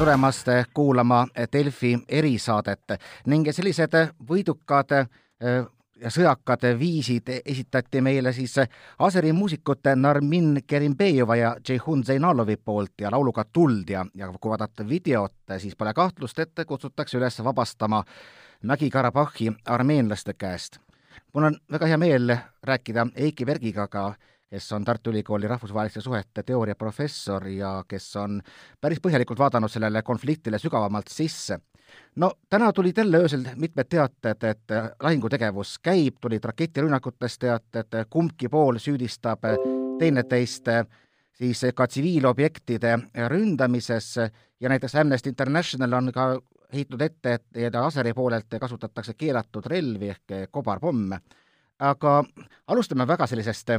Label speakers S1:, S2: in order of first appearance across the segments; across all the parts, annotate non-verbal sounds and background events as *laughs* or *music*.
S1: tulemast kuulama Delfi erisaadet ning sellised võidukad äh, ja sõjakad viisid esitati meile siis Aseri muusikute Narmin Kerimbejeva ja Ceyhun Zeinalovi poolt ja lauluga Tuld ja, ja kui vaadata videot, siis pole kahtlust, et kutsutakse üles vabastama Mägi-Karabahhi armeenlaste käest. mul on väga hea meel rääkida Eiki Vergiga ka kes on Tartu Ülikooli rahvusvaheliste suhete teooria professor ja kes on päris põhjalikult vaadanud sellele konfliktile sügavamalt sisse. no täna tulid jälle öösel mitmed teated, et lahingutegevus käib, tulid raketirünnakutest teated, kumbki pool süüdistab teineteist siis ka tsiviilobjektide ründamises ja näiteks Amnesty International on ka heitnud ette, et Aseri poolelt kasutatakse keelatud relvi ehk kobarpomme. aga alustame väga sellisest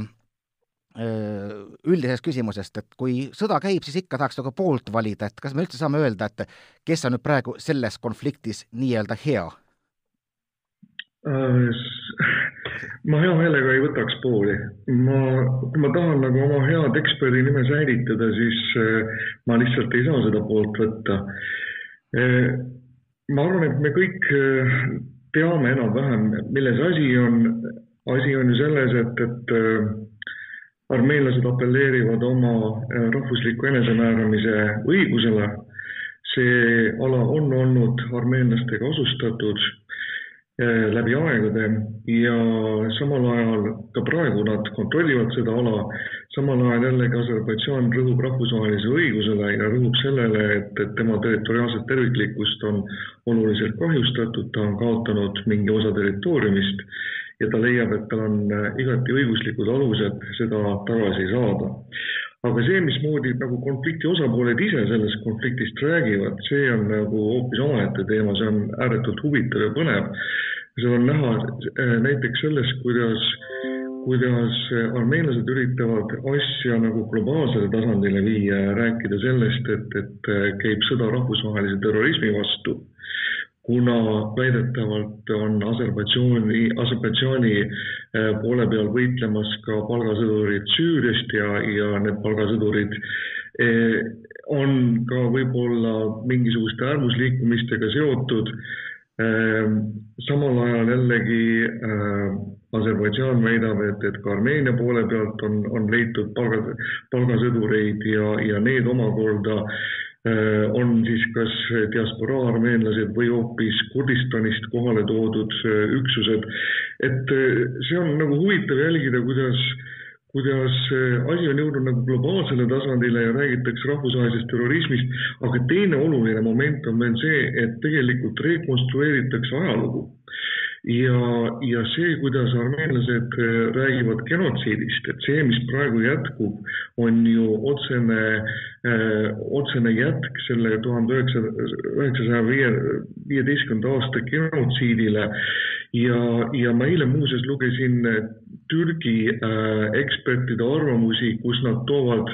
S1: üldisest küsimusest, et kui sõda käib, siis ikka tahaks nagu poolt valida, et kas me üldse saame öelda, et kes on nüüd praegu selles konfliktis nii-öelda hea?
S2: Äh, ma hea meelega ei võtaks pooli. ma, kui ma tahan nagu oma head eksperdi nime säilitada, siis äh, ma lihtsalt ei saa seda poolt võtta. Äh, ma arvan, et me kõik teame enam-vähem, milles asi on. asi on ju selles, et, et armeenlased apelleerivad oma äh, rahvusliku enesemääramise õigusele. see ala on olnud armeenlastega asustatud äh, läbi aegade ja samal ajal ka praegu nad kontrollivad seda ala. samal ajal jällegi Aserbaidžaan rõhub rahvusvahelisele õigusele ja rõhub sellele, et, et tema territoriaalset terviklikkust on oluliselt kahjustatud, ta on kaotanud mingi osa territooriumist ja ta leiab, et tal on äh, igati õiguslikud alused seda tagasi saada. aga see, mismoodi nagu konflikti osapooled ise sellest konfliktist räägivad, see on nagu hoopis omaette teema, see on ääretult huvitav ja põnev. seda on näha äh, näiteks sellest, kuidas kuidas armeenlased üritavad asja nagu globaalsele tasandile viia ja rääkida sellest, et, et äh, käib sõda rahvusvahelise terrorismi vastu kuna väidetavalt on Aserbaidžaani, Aserbaidžaani äh, poole peal võitlemas ka palgasõdurid Süüriast ja, ja need palgasõdurid äh, on ka võib-olla mingisuguste äärmusliikumistega seotud. Äh, samal ajal jällegi Aserbaidžaan väidab, et, et ka Armeenia poole pealt on, on leitud palga, palgasõdureid ja, ja need omakorda äh, on siis kas diasporaa armeenlased või hoopis Kurdistanist kohale toodud äh, üksused. et äh, see on nagu huvitav jälgida, kuidas, kuidas asi on jõudnud nagu globaalsele tasandile ja räägitakse rahvusvahelisest terrorismist, aga teine oluline moment on veel see, et tegelikult rekonstrueeritakse ajalugu ja, ja see, kuidas armeenlased äh, räägivad genotsiidist, et see, mis praegu jätkub, on ju otsene äh,, otsene jätk selle tuhande üheksasaja viie, viieteistkümnenda aasta genotsiidile ja, ja ma eile muuseas lugesin Türgi äh, ekspertide arvamusi, kus nad toovad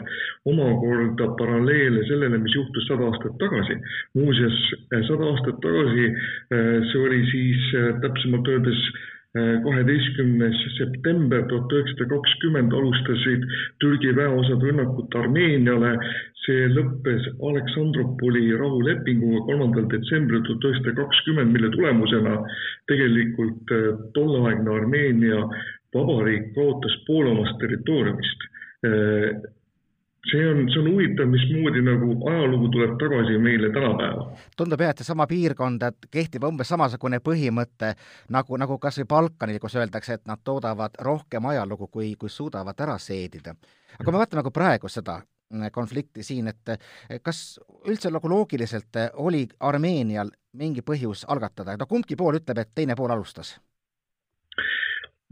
S2: omakorda paralleele sellele, mis juhtus sada aastat tagasi. muuseas, äh, sada aastat tagasi, äh, see oli siis täpsemalt öeldes kaheteistkümnes september tuhat üheksasada kakskümmend alustasid Türgi väeosad rünnakut Armeeniale. see lõppes Aleksandropoli rahulepinguga kolmandal detsembril tuhat üheksasada kakskümmend, mille tulemusena tegelikult tolleaegne Armeenia vabariik kaotas poole omast territooriumist. See on, see on huvitav, mismoodi nagu ajalugu tuleb tagasi meile tänapäeva.
S1: tundub jah, et seesama piirkond, et kehtib umbes samasugune põhimõte nagu, nagu kas või Balkanil, kus öeldakse, et nad toodavad rohkem ajalugu, kui, kui suudavad ära seedida. aga kui me vaatame nagu praegu seda konflikti siin, et kas üldse nagu loogiliselt oli Armeenial mingi põhjus algatada, no kumbki pool ütleb, et teine pool alustas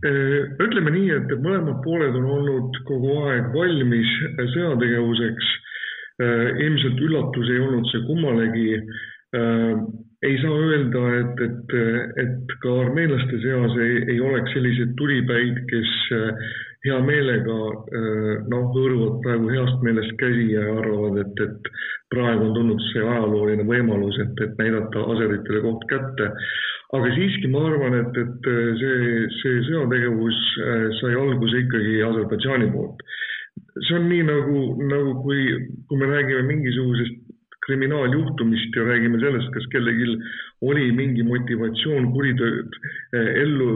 S2: ütleme nii, et mõlemad pooled on olnud kogu aeg valmis sõjategevuseks. Ilmselt üllatus ei olnud see kummalegi. Ei saa öelda, et, et, et ka armeenlaste seas ei, ei oleks selliseid tulipäid, kes hea meelega noh, hõõruvad praegu heast meelest käsi ja arvavad, et, et praegu on tulnud see ajalooline võimalus, et, et näidata aseritele koht kätte aga siiski ma arvan, et, et äh, see, see sõjategevus äh, sai alguse ikkagi Aserbaidžaani poolt. see on nii nagu, nagu kui, kui me räägime mingisugusest kriminaaljuhtumist ja räägime sellest, kas kellelgi oli mingi motivatsioon kuritööd eh, ellu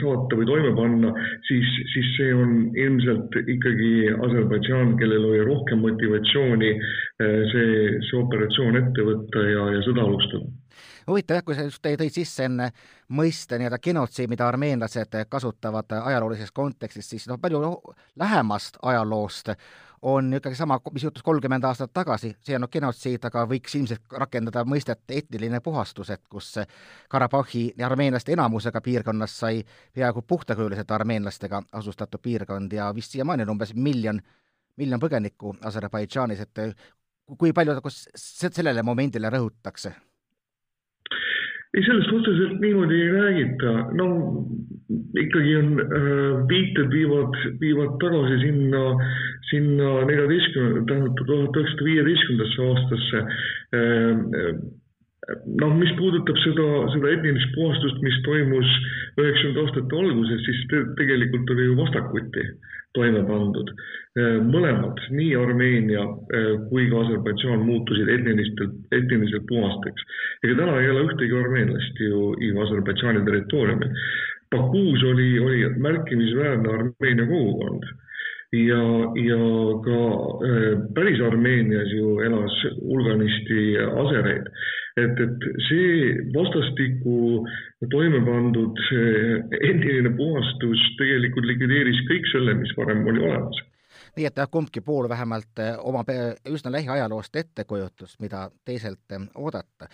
S2: saata või toime panna, siis, siis see on ilmselt ikkagi Aserbaidžaan, kellel oli rohkem motivatsiooni see, see operatsioon ette võtta ja, ja sõda alustada
S1: huvitav jah, kui sa just tõid sisse enne mõiste nii-öelda genotsiid, mida armeenlased kasutavad ajaloolises kontekstis, siis noh, palju lähemast ajaloost on ikkagi sama, mis juhtus kolmkümmend aastat tagasi, see on noh, genotsiid, aga võiks ilmselt rakendada mõistet etniline puhastus, et kus Karabahhi armeenlaste enamusega piirkonnas sai peaaegu puhtakujuliselt armeenlastega asustatud piirkond ja vist siiamaani on umbes miljon, miljon põgenikku Aserbaidžaanis, et kui palju kus sellele momendile rõhutakse
S2: ei, sellest otseselt niimoodi ei räägita, no ikkagi on äh, viited viivad, viivad tagasi sinna, sinna neljateistkümnenda, tähendab tuhat üheksasada viieteistkümnendasse aastasse. Äh, noh, mis puudutab seda, seda etnilist puhastust, mis toimus üheksakümnendate aastate alguses, siis te, tegelikult oli ju vastakuti toime pandud. mõlemad, nii Armeenia eh, kui ka Aserbaidžaan muutusid etnilistel, etniliselt puhasteks. ega täna ei ole ühtegi armeenlast ju, ju Aserbaidžaani territooriumil. Bakuus oli, oli märkimisväärne Armeenia kogukond ja, ja ka äh, päris Armeenias ju elas hulganisti asereid et, et see vastastikku toime pandud etniline puhastus tegelikult likvideeris kõik selle, mis varem oli olemas
S1: nii et jah, kumbki pool vähemalt eh, omab üsna lähiajaloost ettekujutust, mida teiselt oodata.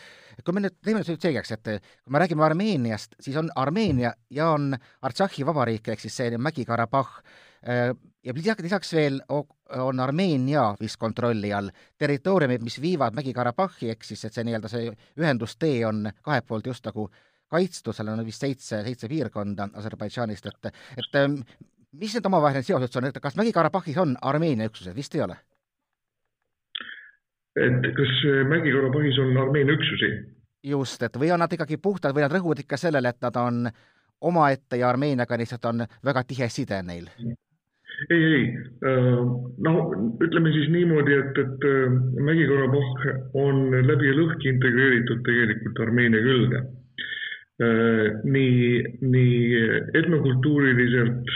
S1: kui me nüüd teeme nüüd selgeks, et kui me räägime Armeeniast, siis on Armeenia ja on Artsahhi vabariik ehk siis see Mägi-Karabahh ja lisaks, veel on Armeenia vist kontrolli all territooriumid, mis viivad Mägi-Karabahhi, ehk siis et see nii-öelda see ühendustee on kahelt poolt just nagu kaitstud, seal on vist seitse, seitse piirkonda Aserbaidžaanist, et, et ähm, mis need omavahelised seosed on, et kas Mägi-Karabahhis on Armeenia üksused, vist ei ole?
S2: et kas Mägi-Karabahhis on Armeenia üksusi?
S1: just, et või on nad ikkagi puhtad või nad rõhuvad ikka sellele, et nad on omaette ja Armeeniaga lihtsalt on väga tihe side neil?
S2: Ei, ei, äh, no ütleme siis niimoodi, et, et äh, Mägi-Karabahh on läbi ja lõhki integreeritud tegelikult Armeenia külge. Äh, nii, nii etnokultuuriliselt,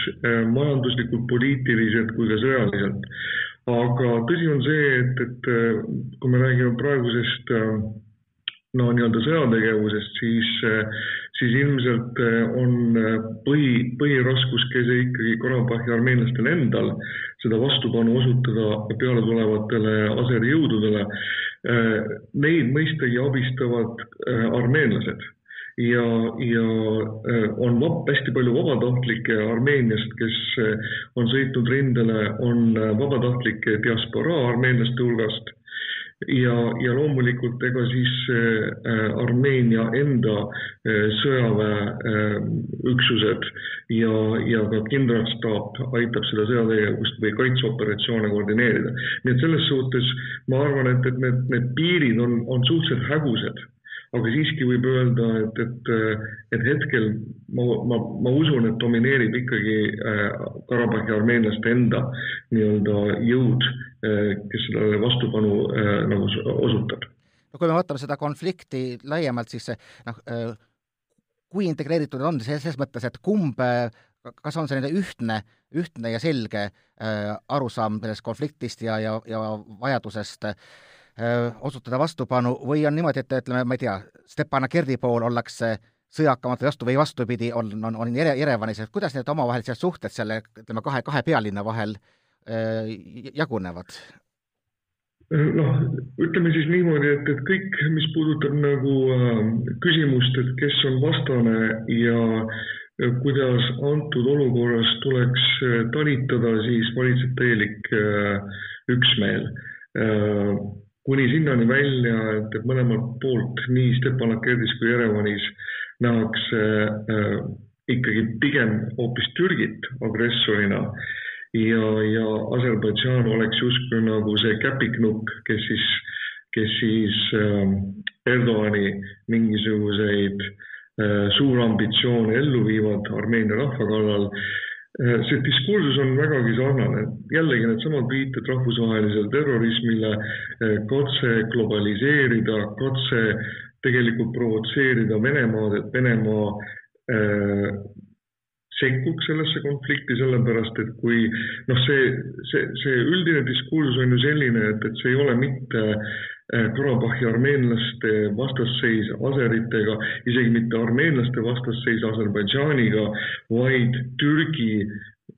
S2: majanduslikult, poliitiliselt kui ka sõjaliselt. aga tõsi on see, et, et kui me räägime praegusest no nii-öelda sõjategevusest, siis siis ilmselt eh, on eh, põhi, põhiraskuskese ikkagi Karabahhi armeenlastel endal seda vastupanu osutada peale tulevatele Aseri jõududele. Eh, neid mõistagi abistavad armeenlased ja, ja on vab, hästi palju vabatahtlikke Armeeniast, kes on sõitnud rindele, on vabatahtlike diasporaa armeenlaste hulgast ja, ja loomulikult ega siis äh, Armeenia enda äh, sõjaväeüksused ja, ja ka kindralstaap aitab seda sõjategevust või kaitseoperatsioone koordineerida. nii et selles suhtes ma arvan, et, et need, need piirid on, on suhteliselt hägused aga siiski võib öelda, et, et, et hetkel ma, ma, ma usun, et domineerib ikkagi Karabahhi armeenlaste enda nii-öelda jõud Eh, kes sellele vastupanu eh, nagu osutab.
S1: no kui me vaatame seda konflikti laiemalt, siis noh, kui integreeritud on selles mõttes, et kumb, kas on selline ühtne, ühtne ja selge arusaam sellest konfliktist ja, ja, ja vajadusest osutada vastupanu või on niimoodi, et ütleme, ma ei tea, Stepanakerdi pool ollakse sõjakamad või vastu või vastupidi, on, on, on Jerevanis, et kuidas need omavahelised suhted selle, ütleme, kahe, kahe pealinna vahel äh, Äh, jagunevad?
S2: noh, ütleme siis niimoodi, et, et kõik, mis puudutab nagu äh, küsimust, et kes on vastane ja kuidas antud olukorras tuleks äh, talitada, siis valitseb täielik äh, üksmeel äh,. Kuni sinnani välja, et, et mõlemalt poolt, nii Stepanakerdis kui Jerevanis nähakse äh, ikkagi pigem hoopis Türgit agressorina. Ja, ja Aserbaidžaan oleks justkui nagu see käpiknukk, kes siis, kes siis äh, Erdoani mingisuguseid äh, suurambitsioone ellu viivad Armeenia rahva kallal see diskursus on vägagi sarnane, jällegi needsamad viited rahvusvahelisele terrorismile, katse globaliseerida, katse tegelikult provotseerida Venemaad, et Venemaa äh, sekkuks sellesse konflikti, sellepärast et kui noh, see, see, see üldine diskursus on ju selline, et, et see ei ole mitte äh, Karabahhi armeenlaste vastasseis aseritega, isegi mitte armeenlaste vastasseis Aserbaidžaaniga, vaid Türgi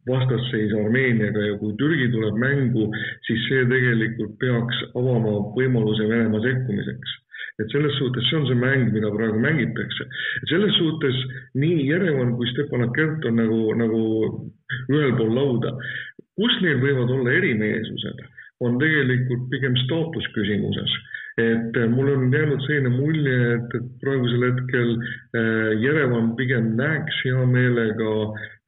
S2: vastasseis Armeeniaga ja kui Türgi tuleb mängu, siis see tegelikult peaks avama võimaluse Venemaa sekkumiseks et selles suhtes see on see mäng, mida praegu mängitakse. selles suhtes nii Jerevan kui Stepanakert on nagu, nagu ühel pool lauda. kus neil võivad olla erimeelsused, on tegelikult pigem staatusküsimuses et äh, mul on jäänud selline mulje, et, et praegusel hetkel äh, Jerevan pigem näeks hea meelega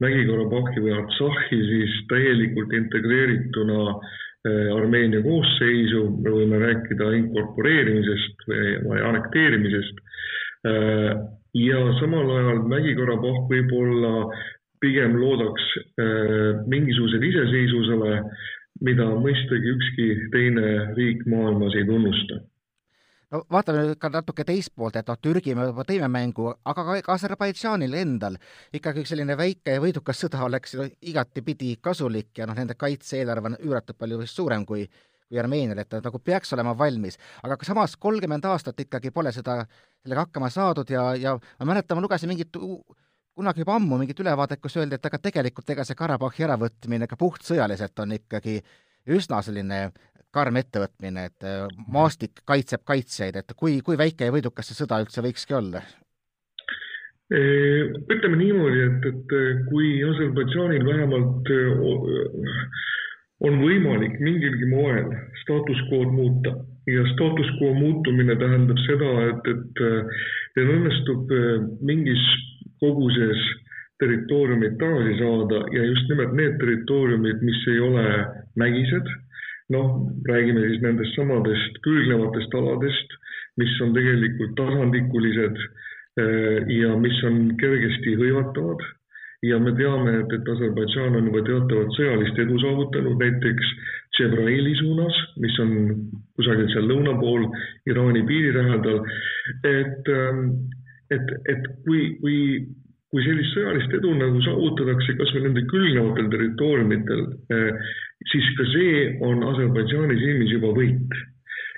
S2: Mägi-Karabahhi või Artsahhi siis täielikult integreerituna äh, Äh, Armeenia koosseisu, me võime rääkida inkorporeerimisest või, annekteerimisest. Äh, ja samal ajal Mägi-Karabahh võib-olla pigem loodaks äh, mingisugusele iseseisvusele, mida mõistagi ükski teine riik maailmas ei tunnusta
S1: no vaatame nüüd ka natuke teist poolt, et noh, Türgi me juba tõime mängu, aga ka Aserbaidžaanil endal ikkagi selline väike ja võidukas sõda oleks no, igatipidi kasulik ja noh, nende kaitse-eelarve on üüratult palju suurem kui kui Armeenial, et ta nagu peaks olema valmis. aga samas kolmkümmend aastat ikkagi pole seda, sellega hakkama saadud ja, ja ma mäletan, ma lugesin mingit kunagi juba ammu mingit ülevaadet, kus öeldi, et aga tegelikult ega see Karabahhi äravõtmine ka puhtsõjaliselt on ikkagi üsna selline karm ettevõtmine, et äh, maastik kaitseb kaitsjaid, et kui, kui väike ja võidukas see sõda üldse võikski olla?
S2: ütleme niimoodi, et, et äh, kui Aserbaidžaanil vähemalt äh, on võimalik mingilgi moel staatus quo'd muuta ja staatus quo muutumine tähendab seda, et, et teil õnnestub mingis koguses territooriumid tagasi saada ja just nimelt need territooriumid, mis ei ole mägised noh, räägime siis nendest samadest külgnevatest aladest, mis on tegelikult tasandikulised eh, ja mis on kergesti hõivatavad ja me teame, et, et Aserbaidžaan on juba teatavat sõjalist edu saavutanud, näiteks Tšebraili suunas, mis on kusagil seal lõuna pool Iraani piiri lähedal. et, eh, et, et kui, kui kui sellist sõjalist edu nagu saavutatakse kas või nende külgnevatel territooriumitel, eh, siis ka see on Aserbaidžaani silmis juba võit.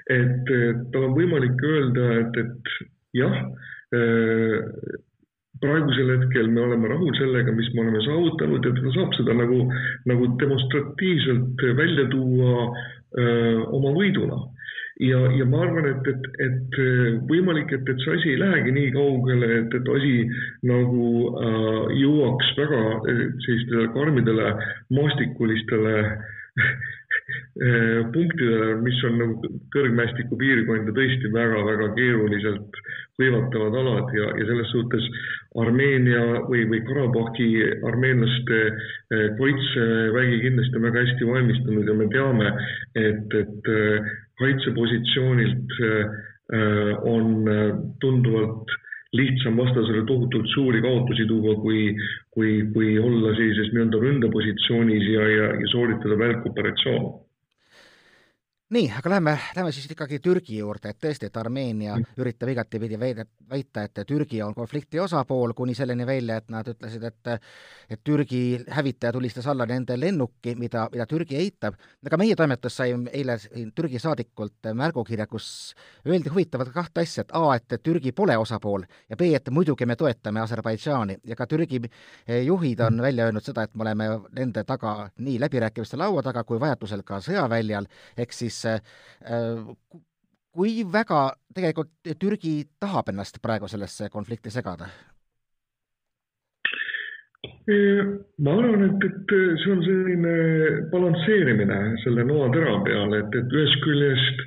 S2: et tal on võimalik öelda, et, et jah, eh, praegusel hetkel me oleme rahul sellega, mis me oleme saavutanud ja ta saab seda nagu, nagu demonstratiivselt välja tuua öö, eh, oma võiduna ja, ja ma arvan, et, et, et võimalik, et, et see asi ei lähegi nii kaugele, et, et asi nagu äh, jõuaks väga sellistele karmidele maastikulistele *laughs* äh, punktidele, mis on nagu kõrgmäestiku piirkond ja tõesti väga-väga keeruliselt hõivatavad alad ja, ja selles suhtes Armeenia või, või Karabahhi armeenlaste äh, kaitsevägi kindlasti on väga hästi valmistunud ja me teame, et, et äh, kaitsepositsioonilt äh, äh, on äh, tunduvalt lihtsam vastasele tohutult suuri kaotusi tuua, kui, kui, kui olla sellises nii-öelda ründepositsioonis ja, ja, ja sooritada välkoperatsioon
S1: nii, aga lähme, lähme siis ikkagi Türgi juurde, et tõesti, et Armeenia mm. üritab igatepidi väida, väita, et Türgi on konflikti osapool, kuni selleni välja, et nad ütlesid, et et Türgi hävitaja tulistas alla nende lennuki, mida, mida Türgi eitab. aga meie toimetus sai eile Türgi saadikult märgukirja, kus öeldi huvitavalt kahte asja, et A, et Türgi pole osapool ja B, et muidugi me toetame Aserbaidžaani ja ka Türgi juhid on välja öelnud seda, et me oleme nende taga nii läbirääkimiste laua taga kui vajadusel ka sõjaväljal, ehk siis Äh, kui väga tegelikult Türgi tahab ennast praegu sellesse konflikti segada?
S2: ma arvan, et, et see on selline balansseerimine selle noatera peal, et, et ühest küljest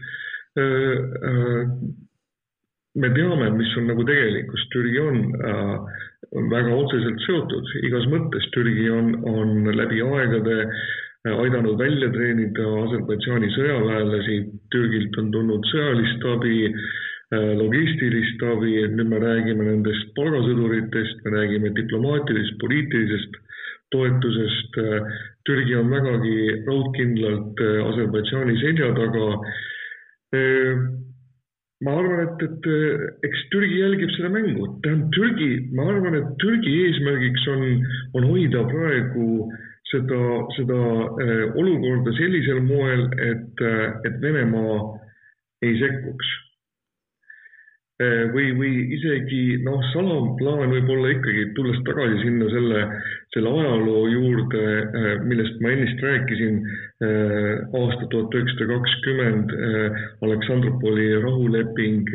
S2: äh, äh, me teame, mis on nagu tegelikkus, Türgi on äh, väga otseselt seotud igas mõttes, Türgi on, on läbi aegade äh, aidanud välja treenida Aserbaidžaani sõjaväelasi, Türgilt on tulnud sõjalist abi, äh, logistilist abi, nüüd me räägime nendest palgasõduritest, me räägime diplomaatilisest, poliitilisest toetusest. Türgi on vägagi raudkindlalt Aserbaidžaani selja taga. Ma arvan, et, et eks Türgi jälgib seda mängu, tähendab Türgi, ma arvan, et Türgi eesmärgiks on, on hoida praegu seda, seda äh, olukorda sellisel moel, et, et Venemaa ei sekkuks. Äh, või, või isegi noh, salaplaan võib olla ikkagi, tulles tagasi sinna selle, selle ajaloo juurde, äh, millest ma ennist rääkisin, äh, aasta tuhat üheksasada kakskümmend, Aleksandropoli rahuleping,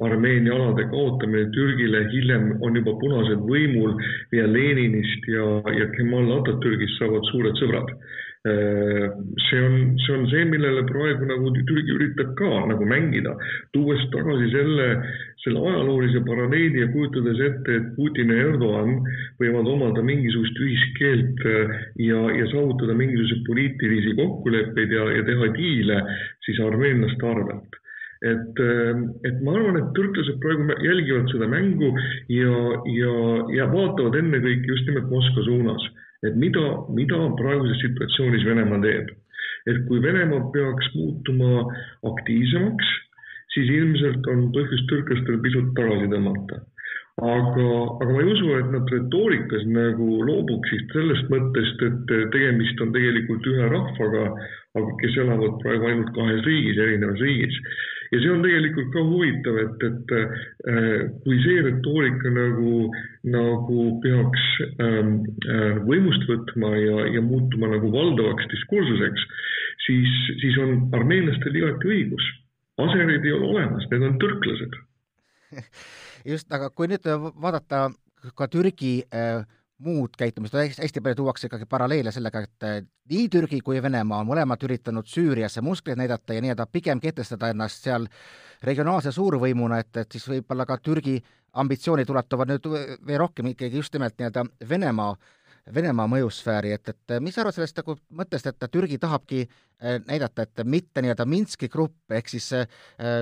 S2: Armeenia alade kaotamine Türgile, hiljem on juba punased võimul ja Leninist ja, ja Kemal Atatürgist saavad suured sõbrad. Äh, see on, see on see, millele praegu nagu Türgi üritab ka nagu mängida, tuues tagasi selle, selle ajaloolise paralleeli ja kujutades ette, et Putin ja Erdoğan võivad omada mingisugust ühiskeelt äh, ja, ja saavutada mingisuguseid poliitilisi kokkuleppeid ja, ja teha diile siis armeenlaste arvelt. Et, äh, et ma arvan, et türklased praegu jälgivad seda mängu ja, ja, ja vaatavad ennekõike just nimelt Moskva suunas et mida, mida praeguses situatsioonis Venemaa teeb. et kui Venemaa peaks muutuma aktiivsemaks, siis ilmselt on põhjust türklastel pisut tagasi tõmmata. aga, aga ma ei usu, et nad retoorikas nagu loobuksid sellest mõttest, et tegemist on tegelikult ühe rahvaga, aga kes elavad praegu ainult kahes riigis, erinevas riigis ja see on tegelikult ka huvitav, et, et äh, kui see retoorika nagu, nagu peaks ähm, äh, võimust võtma ja, ja muutuma nagu valdavaks diskursuseks, siis, siis on armeenlastel igati õigus. aserid ei ole olemas, need on türklased. *laughs*
S1: just, aga kui nüüd vaadata ka Türgi äh, muud käitumist, hästi palju tuuakse ikkagi paralleele sellega, et nii Türgi kui Venemaa on mõlemad üritanud Süüriasse muskleid näidata ja nii-öelda pigem kehtestada ennast seal regionaalse suurvõimuna, et, et siis võib-olla ka Türgi ambitsioonid ulatuvad nüüd veel rohkem ikkagi just nimelt nii-öelda Venemaa Venemaa mõjusfääri, et, et mis sa arvad sellest nagu mõttest, et Türgi tahabki eh, näidata, et mitte nii-öelda Minski grupp ehk siis äh,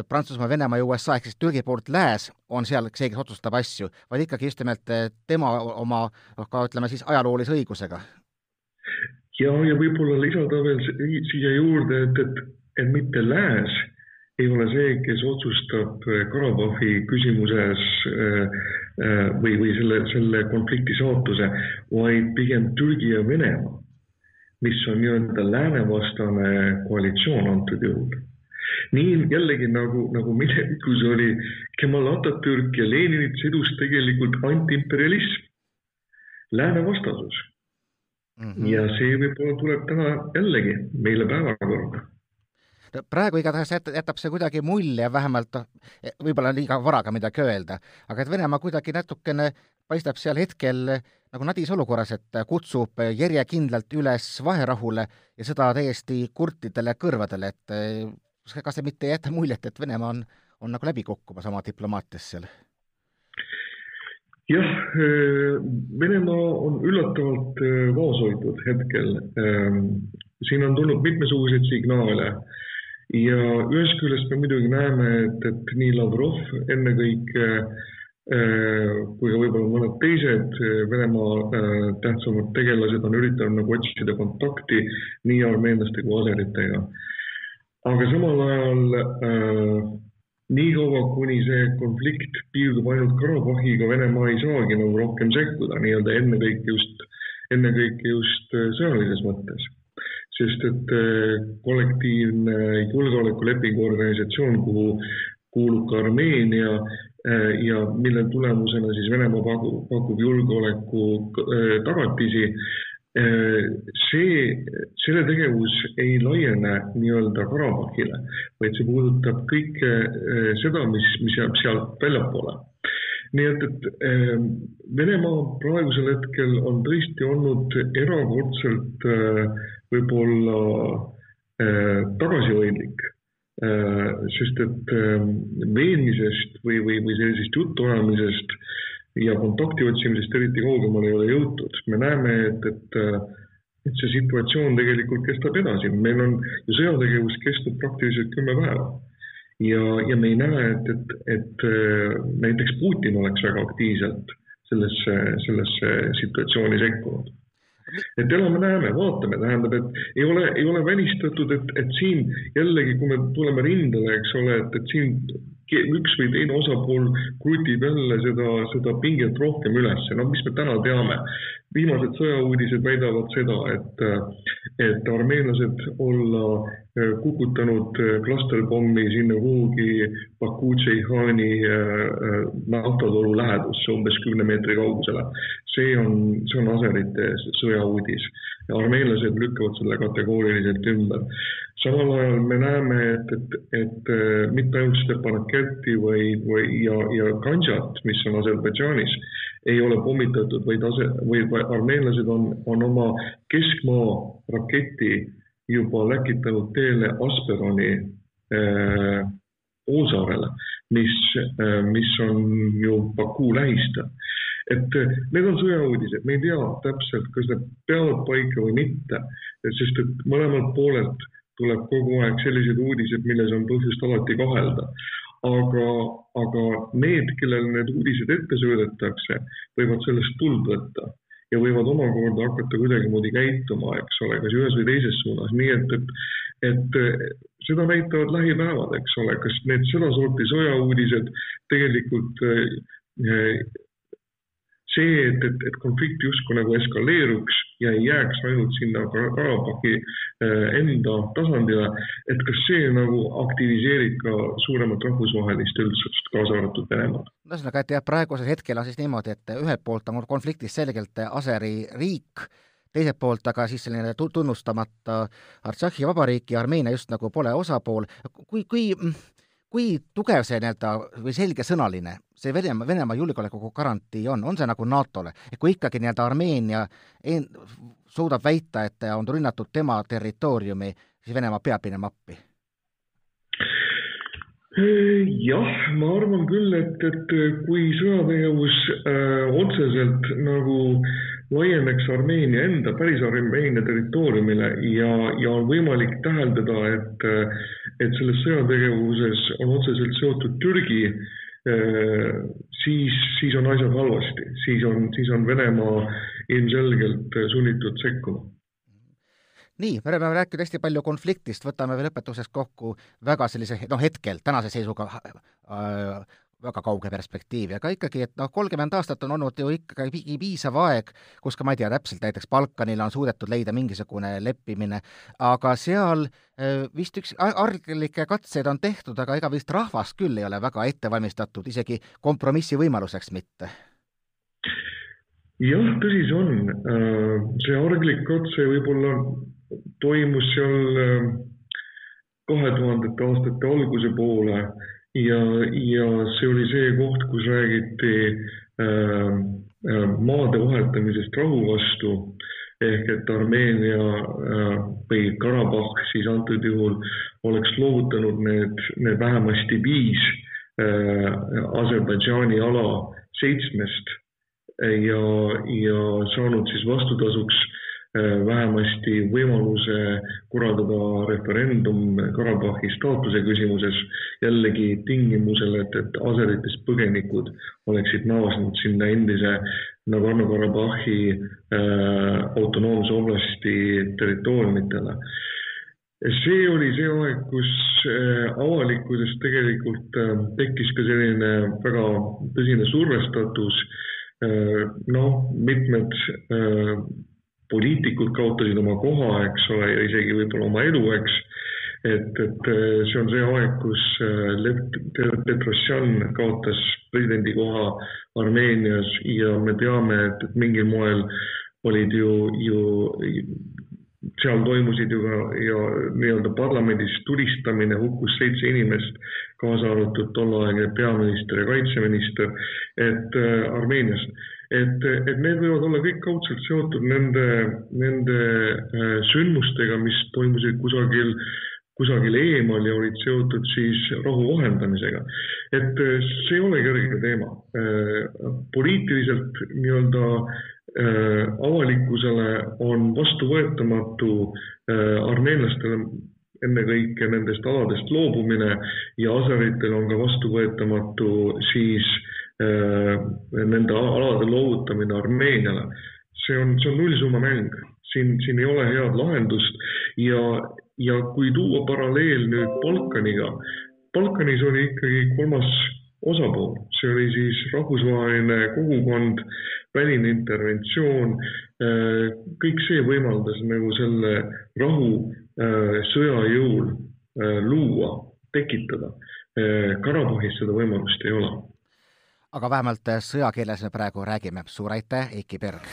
S1: Prantsusmaa, Venemaa ja USA ehk siis Türgi poolt lääs on seal see, kes otsustab asju, vaid ikkagi just nimelt tema oma noh, ka ütleme siis ajaloolise õigusega?
S2: ja, ja võib-olla lisada veel siia juurde, et, et, et mitte lääs ei ole see, kes otsustab Karabahhi küsimuses äh, Äh, või, või selle, selle konflikti saatuse, vaid pigem Türgi ja Venemaa, mis on nii-öelda läänevastane koalitsioon antud juhul. nii jällegi nagu, nagu minevikus oli Kemal Atatürk ja Leninit sidus tegelikult antiimperialism, lääne vastasus mm. -hmm. ja see võib-olla tuleb täna jällegi meile päevakorda
S1: praegu igatahes jätab see kuidagi mulje, vähemalt noh, võib-olla on liiga vara ka midagi öelda, aga et Venemaa kuidagi natukene paistab seal hetkel nagu nadis olukorras, et kutsub järjekindlalt üles vaherahule ja seda täiesti kurtidele kõrvadele, et kas see mitte ei jäta muljet, et Venemaa on, on nagu läbi kukkumas oma diplomaatias seal?
S2: jah, Venemaa on üllatavalt vaoshoitud hetkel. siin on tulnud mitmesuguseid signaale ja ühest küljest me muidugi näeme, et, et nii Lavrov ennekõike äh, kui ka võib-olla mõned teised äh, Venemaa äh, tähtsamad tegelased on üritanud nagu otsida kontakti nii armeenlaste kui aseritega. aga samal ajal äh, niikaua, kuni see konflikt piirdub ainult Karabahhiga, Venemaa ei saagi nagu rohkem sekkuda nii-öelda ennekõike just, ennekõike just sõjalises mõttes sest et äh, kollektiivne julgeolekulepingu organisatsioon, kuhu kuulub ka Armeenia äh, ja mille tulemusena siis Venemaa pakub, pakub julgeoleku äh, tagatisi. see, selle tegevus ei laiene nii-öelda Karabahhile, vaid see puudutab kõike seda, mis, mis jääb sealt väljapoole nii et, et Venemaa praegusel hetkel on tõesti olnud erakordselt võib-olla äh, tagasihoidlik sest et veenmisest või, või, või sellisest jutuajamisest ja kontakti otsimisest eriti kaugemale ei ole jõutud. me näeme, et, et, et see situatsioon tegelikult kestab edasi, meil on ju sõjategevus kestnud praktiliselt kümme päeva ja, ja me ei näe, et, et, et äh, näiteks Putin oleks väga aktiivselt sellesse, sellesse situatsiooni sekkunud. Et elame-näeme, vaatame, tähendab, et ei ole, ei ole välistatud, et, et siin jällegi, kui me tuleme rindele, eks ole, et, et siin üks või teine osapool krutib jälle seda, seda pinget rohkem üles, no mis me täna teame, viimased sõjauudised väidavad seda, et, et armeenlased olla äh, kukutanud äh, klasterpommi sinna kuhugi Baku Tšeihani äh, naftatoru lähedusse umbes kümne meetri kaugusele. see on, see on aserite sõjauudis ja armeenlased lükkavad selle kategooriliselt ümber. samal ajal me näeme, et, et, et mitte ainult Stepanakert või, või ja, ja Kanžat, mis on Aserbaidžaanis ei ole pommitatud, vaid ase, või armeenlased on, on oma keskmaa raketi juba läkitanud teele Asperoni äh, poolsaarele, mis äh,, mis on ju Baku lähistel. et äh, need on sõjauudised, me ei tea täpselt, kas need peavad paika või mitte, sest et mõlemalt poolelt tuleb kogu aeg sellised uudised, milles on põhjust alati kahelda aga, aga need, kellele need uudised ette söödetakse, võivad sellest tuld võtta ja võivad omakorda hakata kuidagimoodi käituma, eks ole, kas ühes või teises suunas, nii et, et, et seda näitavad lähipäevad, eks ole, kas need sedasorti sõjauudised tegelikult see, et, et, et konflikt justkui nagu eskaleeruks ja ei jääks ainult sinna Karabahhi äh, enda tasandile, et kas see nagu aktiviseerib ka suuremat rahvusvahelist üldsust, kaasa arvatud Venemaad?
S1: ühesõnaga, et jah, praegusel hetkel on siis niimoodi, et ühelt poolt on konfliktis selgelt Aseri riik, teiselt poolt aga siis selline tunnustamata Artsahhi vabariik ja Armeenia just nagu pole osapool, kui, kui kui tugev see nii-öelda või selgesõnaline see Venemaa, Venemaa julgeoleku garantii on, on see nagu NATO-le, et kui ikkagi nii-öelda Armeenia en, suudab väita, et on rünnatud tema territooriumi, siis Venemaa peab minema appi?
S2: jah, ma arvan küll, et, et kui sõjategevus äh, otseselt nagu laieneks Armeenia enda, päris Armeenia territooriumile ja, ja on võimalik täheldada, et, et selles sõjategevuses on otseselt seotud Türgi Äh, siis, siis on asjad halvasti, siis on, siis on Venemaa ilmselgelt sunnitud sekkuma.
S1: Nii, me oleme rääkinud hästi palju konfliktist, võtame veel lõpetuseks kokku väga sellise noh, hetkel tänase seisuga äh, väga kauge perspektiiv, aga ikkagi, et noh, kolmkümmend aastat on olnud ju ikkagi piisav aeg, kus ka ma ei tea täpselt, näiteks Balkanil on suudetud leida mingisugune leppimine, aga seal äh, vist üks arglikke katseid on tehtud, aga ega vist rahvas küll ei ole väga ette valmistatud isegi kompromissi võimaluseks mitte.
S2: jah, tõsi see on. Äh, see arglik katse võib-olla toimus seal äh, kahe tuhandete aastate alguse poole ja, ja see oli see koht, kus räägiti äh, äh, maade vahetamisest rahu vastu. Ehk et Armeenia äh, või Karabahh siis antud juhul oleks loovutanud need, need vähemasti viis äh, Aserbaidžaani ala seitsmest ja, ja saanud siis vastutasuks Äh, vähemasti võimaluse korraldada referendum Karabahhi staatuse küsimuses jällegi tingimusel, et, et aseritest põgenikud oleksid naasnud sinna endise Nagorno-Karabahhi äh, autonoomse oblasti territooriumitele see oli see aeg, kus äh, avalikkuses tegelikult äh, tekkis ka selline väga tõsine survestatus. noh, mitmed poliitikud kaotasid oma koha, eks ole, ja isegi võib-olla oma elu, eks. et, et äh, see on see aeg, kus äh, Lev Petrosjan kaotas presidendikoha Armeenias ja me teame, et, et mingil moel olid ju, ju seal toimusid ju ka ja nii-öelda parlamendis tulistamine, hukkus seitse inimest, kaasa arvatud tolleaegne peaminister ja kaitseminister, et äh, Armeeniast et, et need võivad olla kõik kaudselt seotud nende, nende äh, sündmustega, mis toimusid kusagil, kusagil eemal ja olid seotud siis rahu vahendamisega. et äh, see ei ole kerge teema. Äh, poliitiliselt nii-öelda avalikkusele on vastuvõetamatu armeenlastele ennekõike nendest aladest loobumine ja aseritel on ka vastuvõetamatu siis äh, nende alade loovutamine Armeeniale. see on, see on nullsummamäng, siin, siin ei ole head lahendust ja, ja kui tuua paralleel nüüd Balkaniga, Balkanis oli ikkagi kolmas osapool, see oli siis rahvusvaheline kogukond, väline interventsioon, äh, kõik see võimaldas nagu selle rahu äh, sõja jõul luua, tekitada. Karabahis seda võimalust ei ole.
S1: Aga vähemalt sõjakeeles me praegu räägime. suur aitäh, Eiki Berg!